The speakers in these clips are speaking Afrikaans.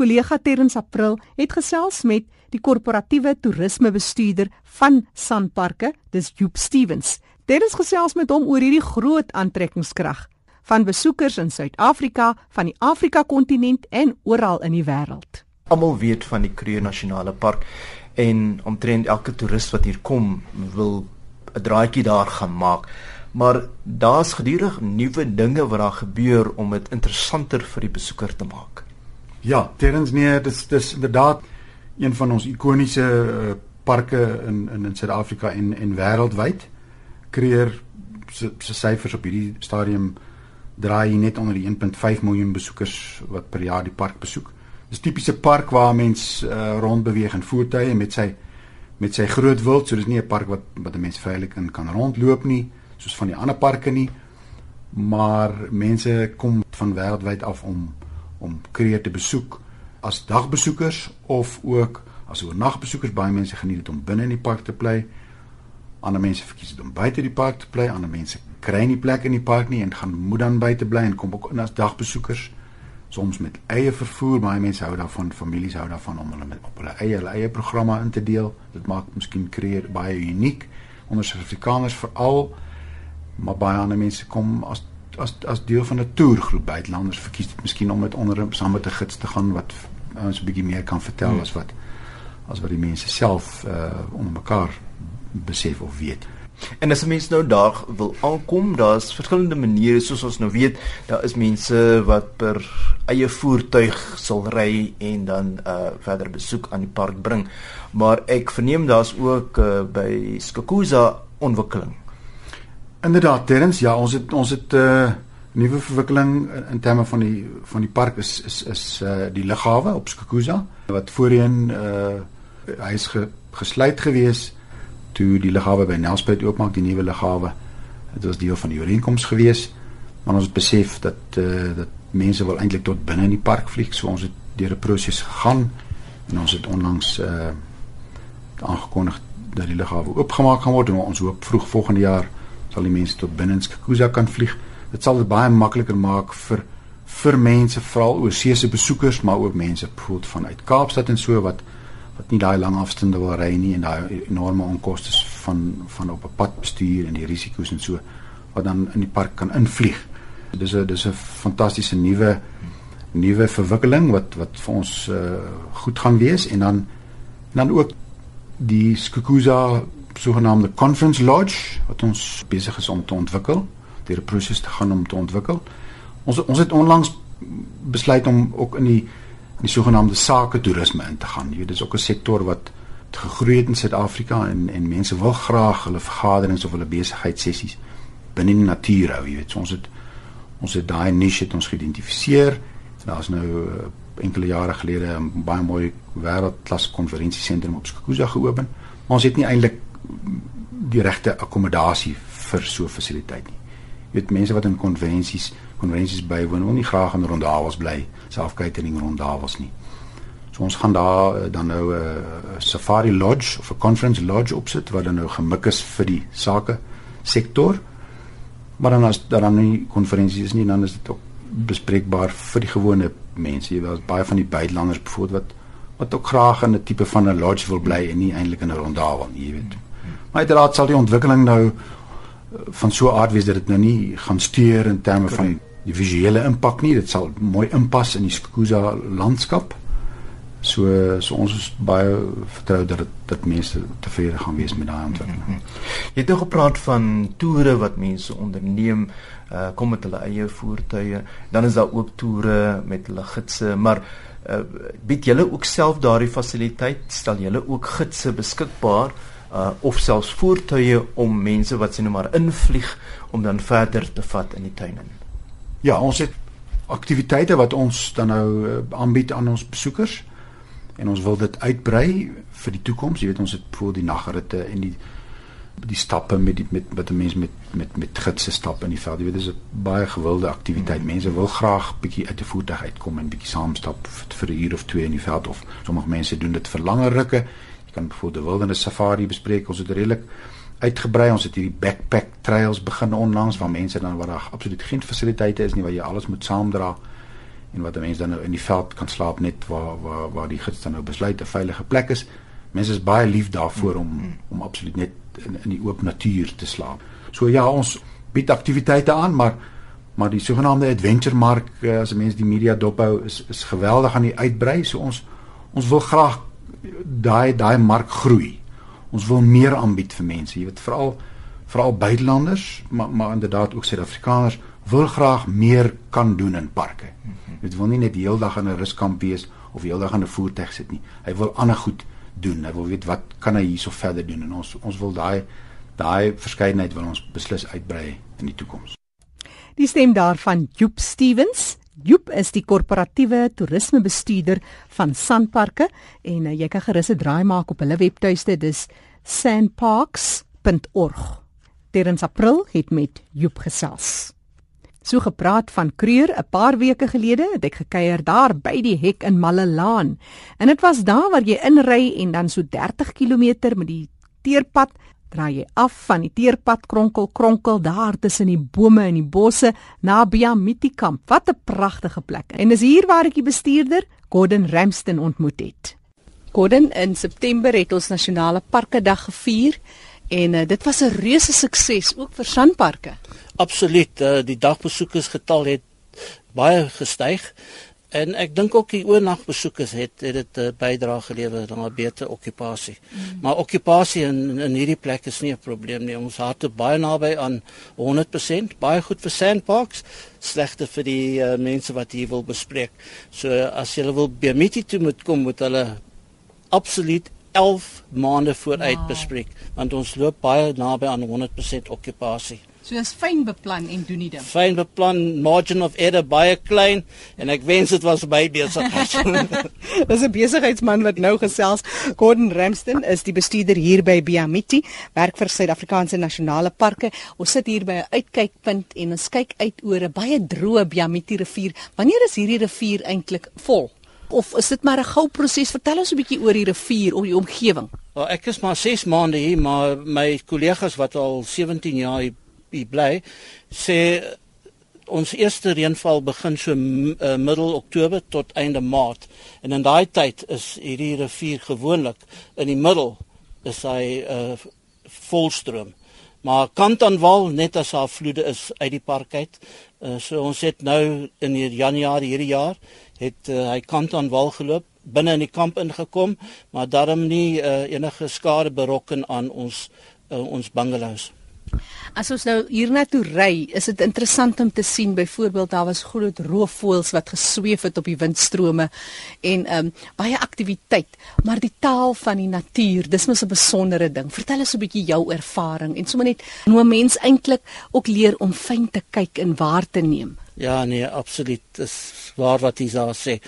Kollega Terrens April het gesels met die korporatiewe toerismebestuurder van Sanparke, dis Joop Stevens. Terrens gesels met hom oor hierdie groot aantrekkingskrag van besoekers in Suid-Afrika, van die Afrika-kontinent en oral in die wêreld. Almal weet van die Kruger Nasionale Park en omtrent elke toerist wat hier kom wil 'n draaitjie daar gaan maak. Maar daar's gedurig nuwe dinge wat daar gebeur om dit interessanter vir die besoeker te maak. Ja, Terrens nee, dis dis inderdaad een van ons ikoniese uh, parke in in in Suid-Afrika en en wêreldwyd. Kreer se se syfers op hierdie stadium draai net onder die 1.5 miljoen besoekers wat per jaar die park besoek. Dis tipiese park waar mens uh, rondbeweeg in voertuie met sy met sy groot wild, so dis nie 'n park wat wat 'n mens veilig in kan rondloop nie, soos van die ander parke nie. Maar mense kom van wêreldwyd af om om Kreer te besoek as dagbesoekers of ook as oornagbesoekers. Baie mense geniet dit om binne in die park te bly. Ander mense verkies dit om buite die park te bly. Ander mense kry nie plek in die park nie en gaan moet dan buite bly en kom ook in as dagbesoekers soms met eie vervoer baie mense hou daarvan families hou daarvan om hulle met op hulle eie hulle eie programme in te deel dit maak miskien kreer baie uniek onder Suid-Afrikaners veral maar baie ander mense kom as as as deel van 'n toergroep buitelanders verkies dit miskien om met onder saam met 'n gids te gaan wat ons 'n bietjie meer kan vertel hmm. as wat as wat die mense self uh onder mekaar besef of weet. En as 'n mens nou daar wil aankom, daar's verskillende maniere soos ons nou weet, daar is mense wat per eie voertuig sal ry en dan uh verder besoek aan die park bring. Maar ek verneem daar's ook uh, by Skukuza ontwikkeling. Inderdaad, Terrens, ja, ons het ons het 'n uh, nuwe verwikkeling in, in terme van die van die park is is is uh die lughawe op Skukuza wat voorheen uh hy is ge, gesluit geweest toe die lughawe by Nelspruit oopmaak, die nuwe lughawe. Dit was deel van die ooreenkoms geweest. Maar ons het besef dat eh uh, dat mense wil eintlik tot binne in die park vlieg, so ons het deur 'n proses gegaan en ons het onlangs eh uh, aangekondig dat die lughawe oopgemaak gaan word en ons hoop vroeg volgende jaar sal die mense tot binne in Skukuza kan vlieg. Dit sal dit baie makliker maak vir vir mense, veral oorseese besoekers, maar ook mense bijvoorbeeld vanuit Kaapstad en so wat wat nie daai lang afstande wil ry nie en daai enorme onkoste van van op 'n pad bestuur en die risiko's en so wat dan in die park kan invlieg. Dis 'n dis 'n fantastiese nuwe nuwe verwikkeling wat wat vir ons uh, goed gaan wees en dan en dan ook die Skukuza sogenaamde Conference Lodge wat ons besig is om te ontwikkel, deur 'n proses te gaan om te ontwikkel. Ons ons het onlangs besluit om ook in die in die sogenaamde sake toerisme in te gaan. Jy weet, dis ook 'n sektor wat gegroei het in Suid-Afrika en en mense wil graag hulle vergaderings of hulle besigheidssessies binne die natuur hou, jy weet. So ons het ons het daai niche het ons geïdentifiseer. Daar's nou uh, enkele jare gelede 'n baie mooi wêreldklas konferensiesentrum op Skukuza geopen, maar ons het nie eintlik die regte akkommodasie vir so 'n fasiliteit nie. Jy weet mense wat in konvensies konvensies bywoon, wil nie graag in rondawels bly, selfkatering rondawels nie. So ons gaan daar uh, dan nou 'n uh, safari lodge of 'n conference lodge opsit wat dan nou gemik is vir die sake sektor. Maar dan as daar dan nie konferensies is nie, dan is dit ook bespreekbaar vir die gewone mense. Jy weet baie van die buitelanders byvoorbeeld wat wat ook graag in 'n tipe van 'n lodge wil bly en nie eintlik in 'n rondawel nie, jy weet. Maar uiteraard sal die ontwikkeling nou uh, van so 'n aard wees dat dit nou nie gaan steur in terme van die visuele impak nie. Dit sal mooi inpas in die Skukuza landskap. So so ons is baie vertrou dat dit dat mense tevrede gaan wees met daai ontwikkeling. Mm -hmm. Jy het nou gepraat van toere wat mense onderneem, uh kom met hulle eie voertuie. Dan is daar ook toere met hulle gidse, maar uh bied julle ook self daardie fasiliteit? Stel julle ook gidse beskikbaar? uh of selfs voertuie om mense wat sien nou maar invlieg om dan verder te vat in die tuine. Ja, ons het aktiwiteite wat ons dan nou uh, aanbied aan ons besoekers en ons wil dit uitbrei vir die toekoms. Jy weet ons het voor die nagritte en die die stappe met die met met mense met met met gidse stap in die veld. Jy weet dis 'n baie gewilde aktiwiteit. Mense wil graag bietjie uit die voertuig uitkom en bietjie saam stap vir 'n uur of twee in die veld of sommige mense doen dit vir langer rukke. Jy kan byvoorbeeld 'n wildernis safari bespreek. Ons het redelik uitgebrei. Ons het hierdie backpack trails begin onlangs waar mense dan waar daar absoluut geen fasiliteite is nie waar jy alles moet saamdra en wat 'n mens dan nou in die veld kan slaap net waar waar waar die gids dan nou besluit 'n veilige plek is. Mense is baie lief daarvoor om om absoluut net in in die oop natuur te slaap. So ja, ons bied aktiwiteite aan, maar maar die sogenaamde adventure mark eh, as mense die media dophou is is geweldig aan die uitbrei. So ons ons wil graag daai daai mark groei. Ons wil meer aanbied vir mense. Jy weet veral veral buitelanders, maar maar inderdaad ook Suid-Afrikaners wil graag meer kan doen in parke. Dit wil nie net die hele dag in 'n ruskamp wees of die hele dag in 'n voertuig sit nie. Hy wil ander goed doen. Hy wil weet wat kan hy hierso verder doen en ons ons wil daai daai verskeidenheid wil ons beslis uitbrei in die toekoms. Die stem daarvan Joop Stevens. Joop is die korporatiewe toerismebestuurder van Sanparks en uh, jy kan gerus 'n draai maak op hulle webtuiste dis sandparks.org. Terens April het met Joop gesels. So gepraat van Kreur 'n paar weke gelede het ek gekuier daar by die hek in Malelaan. En dit was daar waar jy inry en dan so 30 km met die teerpad draai jy af van die teerpad kronkel kronkel daar tussen die bome en die bosse na Biamiti kamp. Wat 'n pragtige plek. En dis hier waar ek die bestuurder Gordon Ramston ontmoet het. Gordon, in September het ons nasionale parke dag gevier en uh, dit was 'n reuse sukses ook vir Sanparks. Absoluut, uh, die dagbesoekersgetal het baie gestyg en ek dink ook die oornagbesoekers het het dit 'n bydrae gelewer aan 'n beter okkupasie. Mm. Maar okkupasie in in hierdie plek is nie 'n probleem nie. Ons het baie naby aan 100%, baie goed vir sandparks, slegte vir die uh, mense wat hier wil bespreek. So as jy wil by Miti toe moet kom, moet hulle absoluut 11 maande vooruit wow. bespreek want ons loop baie naby aan 100% okkupasie. So is fyn beplan en doen nie dit. Fyn beplan, margin of error baie klein en ek wens dit was by besigheid. Dis 'n besigheidsman wat nou gesels. Gordon Ramston is die bestuurder hier by Biamiti, werk vir Suid-Afrikaanse Nasionale Parke. Ons sit hier by 'n uitkykpunt en ons kyk uit oor 'n baie droë Biamiti rivier. Wanneer is hierdie rivier eintlik vol? of is dit maar 'n gou proses? Vertel ons 'n bietjie oor die rivier of die omgewing. Well, ek is maar 6 maande hier, maar my kollegas wat al 17 jaar hier, hier bly, sê ons eerste reënval begin so uh, middel Oktober tot einde Maart. En in daai tyd is hierdie rivier gewoonlik in die middel is hy uh, volstroom. Maar Kantanwal net as haar vloede is uit die park uit. Uh, so ons het nou in Januarie hierdie jaar het uh, hy kant aan wal geloop binne in die kamp ingekom maar daarom nie uh, enige skade berokken aan ons uh, ons bungalows As ons nou hiernatoe ry, is dit interessant om te sien byvoorbeeld daar was groot roofvoëls wat gesweef het op die windstrome en ehm um, baie aktiwiteit, maar die taal van die natuur, dis mos 'n besondere ding. Vertel ons 'n bietjie jou ervaring en sommer net hoe 'n mens eintlik ook leer om fyn te kyk en waar te neem. Ja nee, absoluut. Dis waar wat jy daar sê.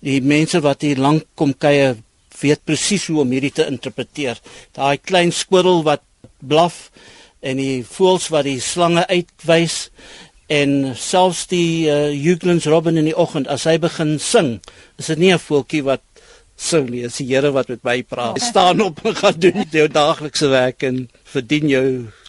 Die mense wat hier lank kom kuier, weet presies hoe om hierdie te interpreteer. Daai klein squirrel wat blaf en die voëls wat die slange uitwys en selfs die uh, Huguen's robin in die oggend as hy begin sing, is dit nie 'n voeltjie wat sing nie, dis die Here wat met my praat. Hy staan op en gaan doen jou daaglikse werk en verdien jou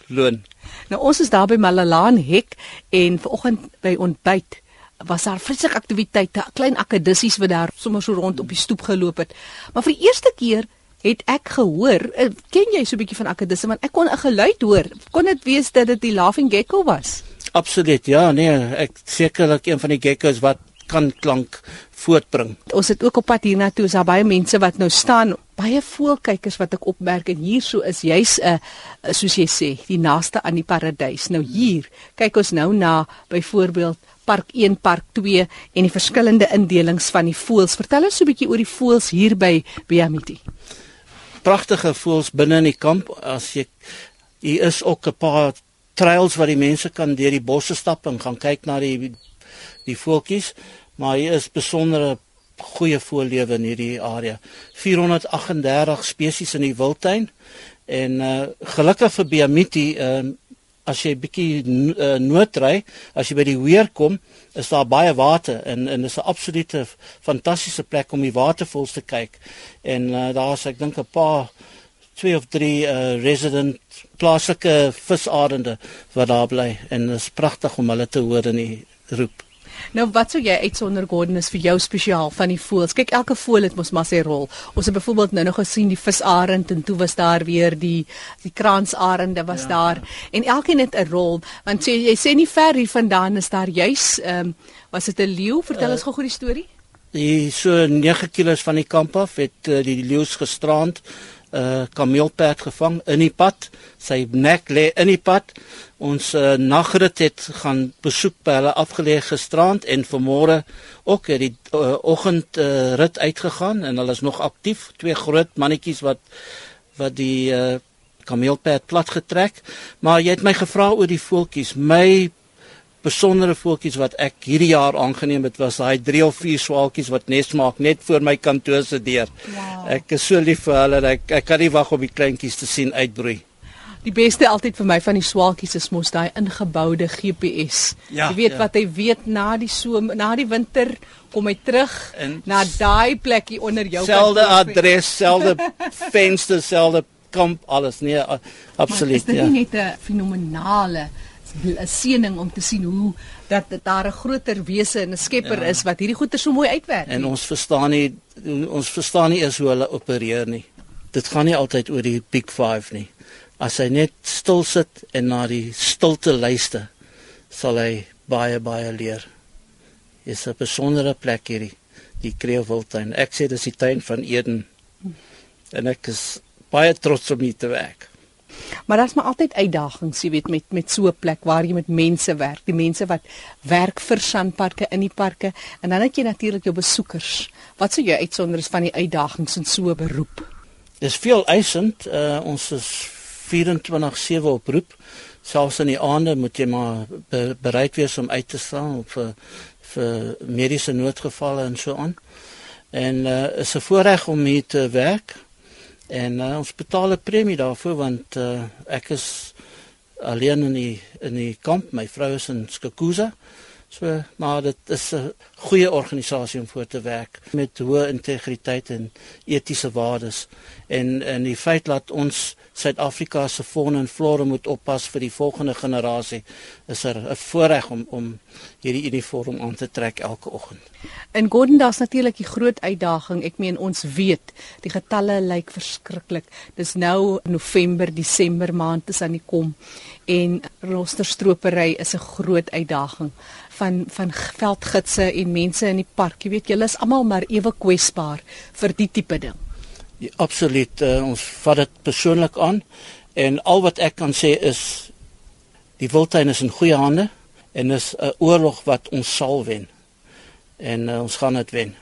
loon. Nou ons is daar by Malalaan hek en vanoggend by ontbyt was daar vreeslike aktiwiteite, klein akkedissies wat daar sommer so rond op die stoep geloop het. Maar vir die eerste keer het ek gehoor, eh, ken jy so 'n bietjie van akkedisse want ek kon 'n geluid hoor. Kon dit wees dat dit die laughing gecko was? Absoluut. Ja, nee, ek sekerlik een van die geckos wat kan klank voortbring. Ons het ook op pad hiernatoe, is daar baie mense wat nou staan, baie voelkykers wat ek opmerk en hierso is juis 'n uh, soos jy sê, die naaste aan die paradys. Nou hier, kyk ons nou na byvoorbeeld Park 1, Park 2 en die verskillende indelings van die voëls. Vertel ons so 'n bietjie oor die voëls hier by Biamiti pragtige voels binne in die kamp as jy hier is ook 'n paar trails waar die mense kan deur die bosse stap en gaan kyk na die die voeltjies maar hier is besondere goeie voellewe in hierdie area. 438 spesies in die wildtuin en uh, gelukkig vir Biamiti uh, as jy bietjie uh, noodry, as jy by die weer kom, is daar baie water en en dis 'n absolute fantastiese plek om die watervoëls te kyk. En uh, daar's ek dink 'n paar twee of drie uh, resident plaaslike visarende wat daar bly en dit is pragtig om hulle te hoor in die roep. Nou wat sou jy uitsonder Gordon is vir jou spesiaal van die voëls? Kyk, elke voël het mos maar sy rol. Ons het byvoorbeeld nou nog gesien die visarend en toe was daar weer die die kransarende was ja, daar ja. en elkeen het 'n rol. Want sê jy sê nie ver hier vandaan is daar juis ehm um, was dit 'n leeu? Vertel uh, ons gou die storie. Die so 9 km van die kamp af het uh, die leeu's gisterand uh, kameelperd gevang in die pad. Sy nek lê in die pad. Ons uh, nagrit het gaan besoek by hulle afgeleë gisterand en vanmôre ook het die uh, oggend uh, rit uitgegaan en hulle is nog aktief. Twee groot mannetjies wat wat die uh, kameelperd plat getrek. Maar jy het my gevra oor die voeltjies. My besondere voeltjies wat ek hierdie jaar aangeneem het was daai 3 of 4 swaaltjies wat nes maak net voor my kantoor se deur. Wow. Ek is so lief vir hulle. Ek ek kan nie wag om die kleintjies te sien uitbroei. Die beste altyd vir my van die swaaltjies is mos daai ingeboude GPS. Ja, jy weet ja. wat hy weet na die so na die winter kom hy terug en na daai plekkie onder jou selfde adres, selfde venster, selfde kamp alles. Nee, absoluut ja. Dit is net 'n fenomenale 'n seëning om te sien hoe dat daar 'n groter wese en 'n skepper ja. is wat hierdie goeie so mooi uitwerk. En ons verstaan nie ons verstaan nie eens hoe hulle opereer nie. Dit gaan nie altyd oor die big 5 nie. As hy net stil sit en na die stilte luister, sal hy baie baie leer. Is 'n besondere plek hierdie, die Kreeuwiltuin. Ek sê dis die tuin van Eden. En ek is baie trots om hier te werk. Maar daar's maar altyd uitdagings, jy weet, met met so 'n plek waar jy met mense werk, die mense wat werk vir sanparke in die parke en dan het jy natuurlik jou besoekers. Wat sou jy uitsonder is van die uitdagings in so 'n beroep? Dis veel eisend. Uh, ons is 24/7 op beroep. Selfs in die aande moet jy maar be bereid wees om uit te staan vir vir mediese noodgevalle en so aan. En uh, is 'n voorreg om hier te werk. En uh, ons betaal 'n premie daarvoor want uh, ek is alleen in die in die kamp. My vrou is in Skakuza. So, maar dit is 'n goeie organisasie om voor te werk met hoë integriteit en etiese waardes. En en die feit dat ons Suid-Afrika se fauna en flora moet oppas vir die volgende generasie, is er 'n voorreg om om hierdie uniform aan te trek elke oggend. In Gordon daar's natuurlik die groot uitdaging. Ek meen ons weet, die getalle lyk verskriklik. Dis nou November, Desember maand is aan die kom en rosterstropery is 'n groot uitdaging van van veldgidse en mense in die park. Jy weet, julle is almal maar ewe kwesbaar vir die tipe ding. Ja, absoluut. Uh, ons vat dit persoonlik aan en al wat ek kan sê is die wildtuin is in goeie hande en is 'n oorlog wat ons sal wen. En uh, ons gaan dit wen.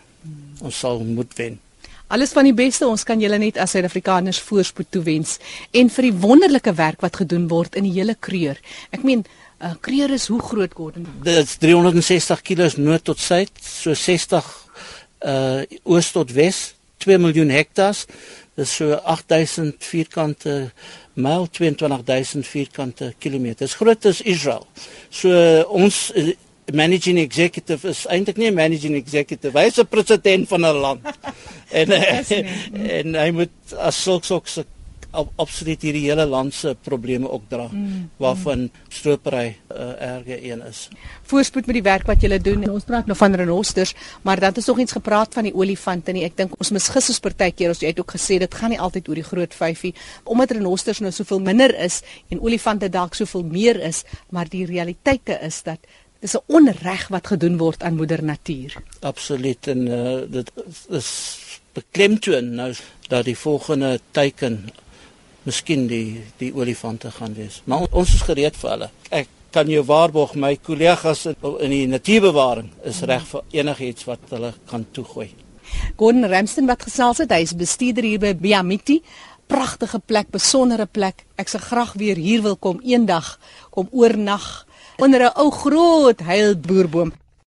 Ons sal moet wen. Alles van die beste. Ons kan julle net as Suid-Afrikaners voorspoed toewens en vir die wonderlike werk wat gedoen word in die hele kreur. Ek meen, uh, kreur is hoe groot Gordon? Dit is 360 km noord tot suid, so 60 uh oos tot wes 2 miljoen hektaars. Dis so 8000 vierkante myl, 22000 vierkante kilometer. Dis groot as Israel. So ons uh, managing executive is eintlik nie 'n managing executive, hy is 'n president van 'n land. en en hy moet as sulks ook se absoluut hierdie hele land se probleme ook dra mm, waarvan mm. stropery 'n uh, eh, erge een is. Voorspoed met die werk wat julle doen. Ons praat nou van renosters, maar dan is nog iets gepraat van die olifante nie. Ek dink ons misgis ons partykeer ons jy het ook gesê dit gaan nie altyd oor die groot vyfie omdat renosters nou soveel minder is en olifante dalk soveel meer is, maar die realiteite is dat dis 'n onreg wat gedoen word aan moeder natuur. Absoluut en uh, dit is beklemtoon nou dat die volgende teiken miskien die die olifante gaan wees. Maar ons is gereed vir hulle. Ek kan jou waarborg my kollegas in die natuurbewaring is reg vir enigiets wat hulle kan toegooi. Gordon Ramsden wat gesels het, hy is bestuurder hier by Biamiti. Pragtige plek, besondere plek. Ek se graag weer hier wil kom eendag, kom oornag onder 'n ou groot heilboerboom.